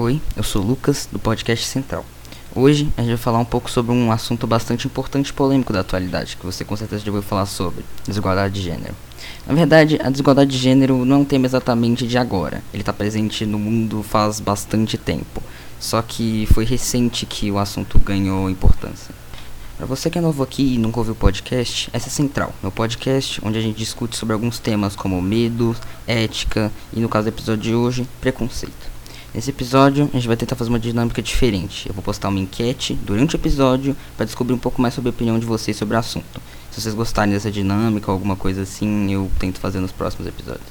Oi, eu sou o Lucas, do podcast Central. Hoje a gente vai falar um pouco sobre um assunto bastante importante e polêmico da atualidade, que você com certeza já ouviu falar sobre, desigualdade de gênero. Na verdade, a desigualdade de gênero não é um tema exatamente de agora, ele está presente no mundo faz bastante tempo, só que foi recente que o assunto ganhou importância. Para você que é novo aqui e nunca ouviu o podcast, essa é Central, meu podcast onde a gente discute sobre alguns temas como medo, ética e, no caso do episódio de hoje, preconceito. Nesse episódio, a gente vai tentar fazer uma dinâmica diferente. Eu vou postar uma enquete durante o episódio para descobrir um pouco mais sobre a opinião de vocês sobre o assunto. Se vocês gostarem dessa dinâmica ou alguma coisa assim, eu tento fazer nos próximos episódios.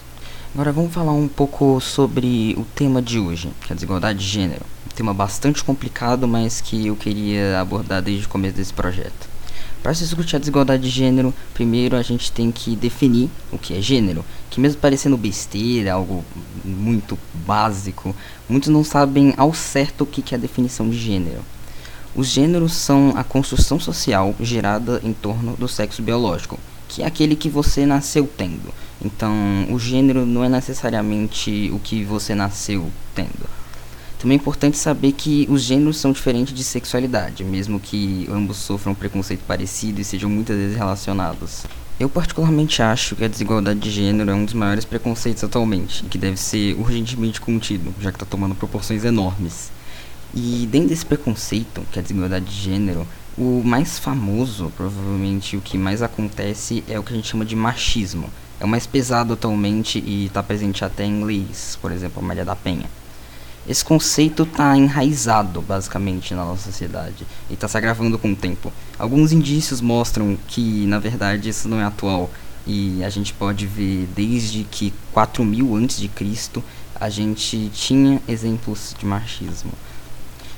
Agora vamos falar um pouco sobre o tema de hoje, que é a desigualdade de gênero. Um tema bastante complicado, mas que eu queria abordar desde o começo desse projeto. Para se discutir a desigualdade de gênero, primeiro a gente tem que definir o que é gênero, que mesmo parecendo besteira, algo muito básico, muitos não sabem ao certo o que é a definição de gênero. Os gêneros são a construção social gerada em torno do sexo biológico, que é aquele que você nasceu tendo. Então, o gênero não é necessariamente o que você nasceu tendo. Também é importante saber que os gêneros são diferentes de sexualidade, mesmo que ambos sofram preconceito parecido e sejam muitas vezes relacionados. Eu particularmente acho que a desigualdade de gênero é um dos maiores preconceitos atualmente, e que deve ser urgentemente contido, já que está tomando proporções enormes. E dentro desse preconceito, que é a desigualdade de gênero, o mais famoso, provavelmente o que mais acontece, é o que a gente chama de machismo. É o mais pesado atualmente e está presente até em leis, por exemplo, a Maria da Penha. Esse conceito está enraizado, basicamente, na nossa sociedade e está se agravando com o tempo. Alguns indícios mostram que, na verdade, isso não é atual e a gente pode ver desde que 4000 antes de Cristo a gente tinha exemplos de machismo.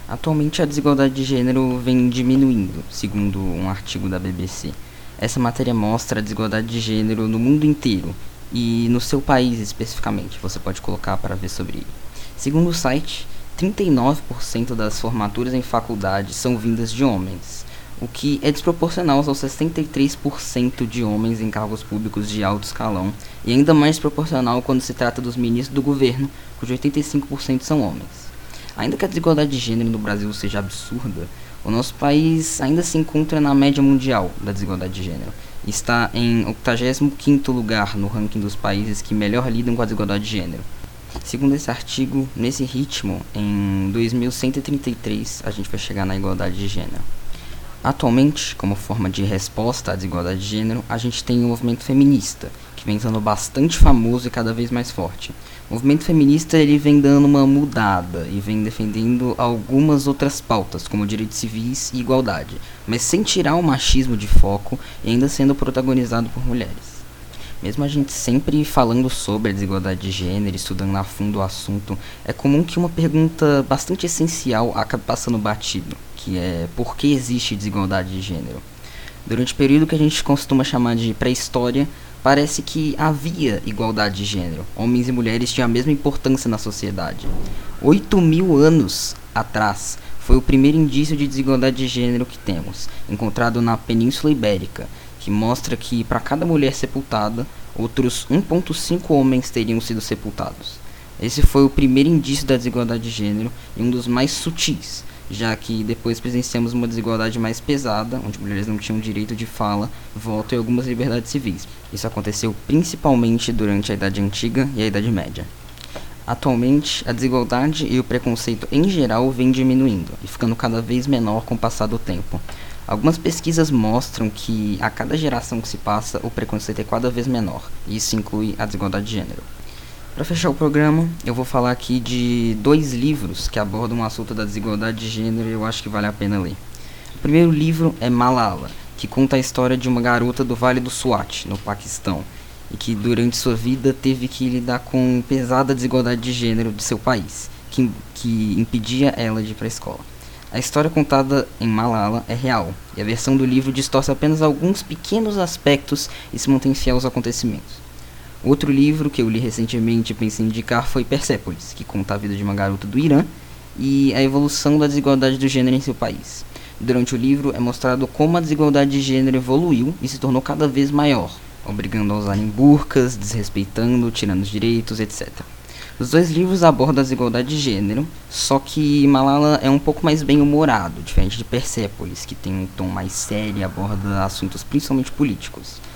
Atualmente a desigualdade de gênero vem diminuindo, segundo um artigo da BBC. Essa matéria mostra a desigualdade de gênero no mundo inteiro e no seu país especificamente. Você pode colocar para ver sobre Segundo o site, 39% das formaturas em faculdade são vindas de homens, o que é desproporcional aos 63% de homens em cargos públicos de alto escalão, e ainda mais desproporcional quando se trata dos ministros do governo, cujos 85% são homens. Ainda que a desigualdade de gênero no Brasil seja absurda, o nosso país ainda se encontra na média mundial da desigualdade de gênero. Está em 85º lugar no ranking dos países que melhor lidam com a desigualdade de gênero. Segundo esse artigo, nesse ritmo, em 2133 a gente vai chegar na igualdade de gênero. Atualmente, como forma de resposta à desigualdade de gênero, a gente tem o movimento feminista, que vem sendo bastante famoso e cada vez mais forte. O movimento feminista ele vem dando uma mudada e vem defendendo algumas outras pautas, como direitos civis e igualdade, mas sem tirar o machismo de foco e ainda sendo protagonizado por mulheres. Mesmo a gente sempre falando sobre a desigualdade de gênero, estudando a fundo o assunto, é comum que uma pergunta bastante essencial acabe passando batido, que é por que existe desigualdade de gênero? Durante o período que a gente costuma chamar de pré-história, parece que havia igualdade de gênero. Homens e mulheres tinham a mesma importância na sociedade. Oito mil anos atrás foi o primeiro indício de desigualdade de gênero que temos, encontrado na Península Ibérica, que mostra que para cada mulher sepultada, outros 1.5 homens teriam sido sepultados. Esse foi o primeiro indício da desigualdade de gênero e um dos mais sutis, já que depois presenciamos uma desigualdade mais pesada, onde mulheres não tinham direito de fala, voto e algumas liberdades civis. Isso aconteceu principalmente durante a Idade Antiga e a Idade Média. Atualmente, a desigualdade e o preconceito em geral vem diminuindo e ficando cada vez menor com o passar do tempo. Algumas pesquisas mostram que a cada geração que se passa, o preconceito é cada vez menor, e isso inclui a desigualdade de gênero. Para fechar o programa, eu vou falar aqui de dois livros que abordam o assunto da desigualdade de gênero e eu acho que vale a pena ler. O primeiro livro é Malala, que conta a história de uma garota do Vale do Swat, no Paquistão, e que durante sua vida teve que lidar com pesada desigualdade de gênero de seu país, que, que impedia ela de ir para a escola. A história contada em Malala é real, e a versão do livro distorce apenas alguns pequenos aspectos e se mantém fiel aos acontecimentos. Outro livro que eu li recentemente e pensei em indicar foi Persepolis, que conta a vida de uma garota do Irã e a evolução da desigualdade do gênero em seu país. Durante o livro é mostrado como a desigualdade de gênero evoluiu e se tornou cada vez maior, obrigando a usarem burcas, desrespeitando, tirando os direitos, etc. Os dois livros abordam a desigualdade de gênero, só que Malala é um pouco mais bem humorado, diferente de Persepolis, que tem um tom mais sério e aborda assuntos principalmente políticos.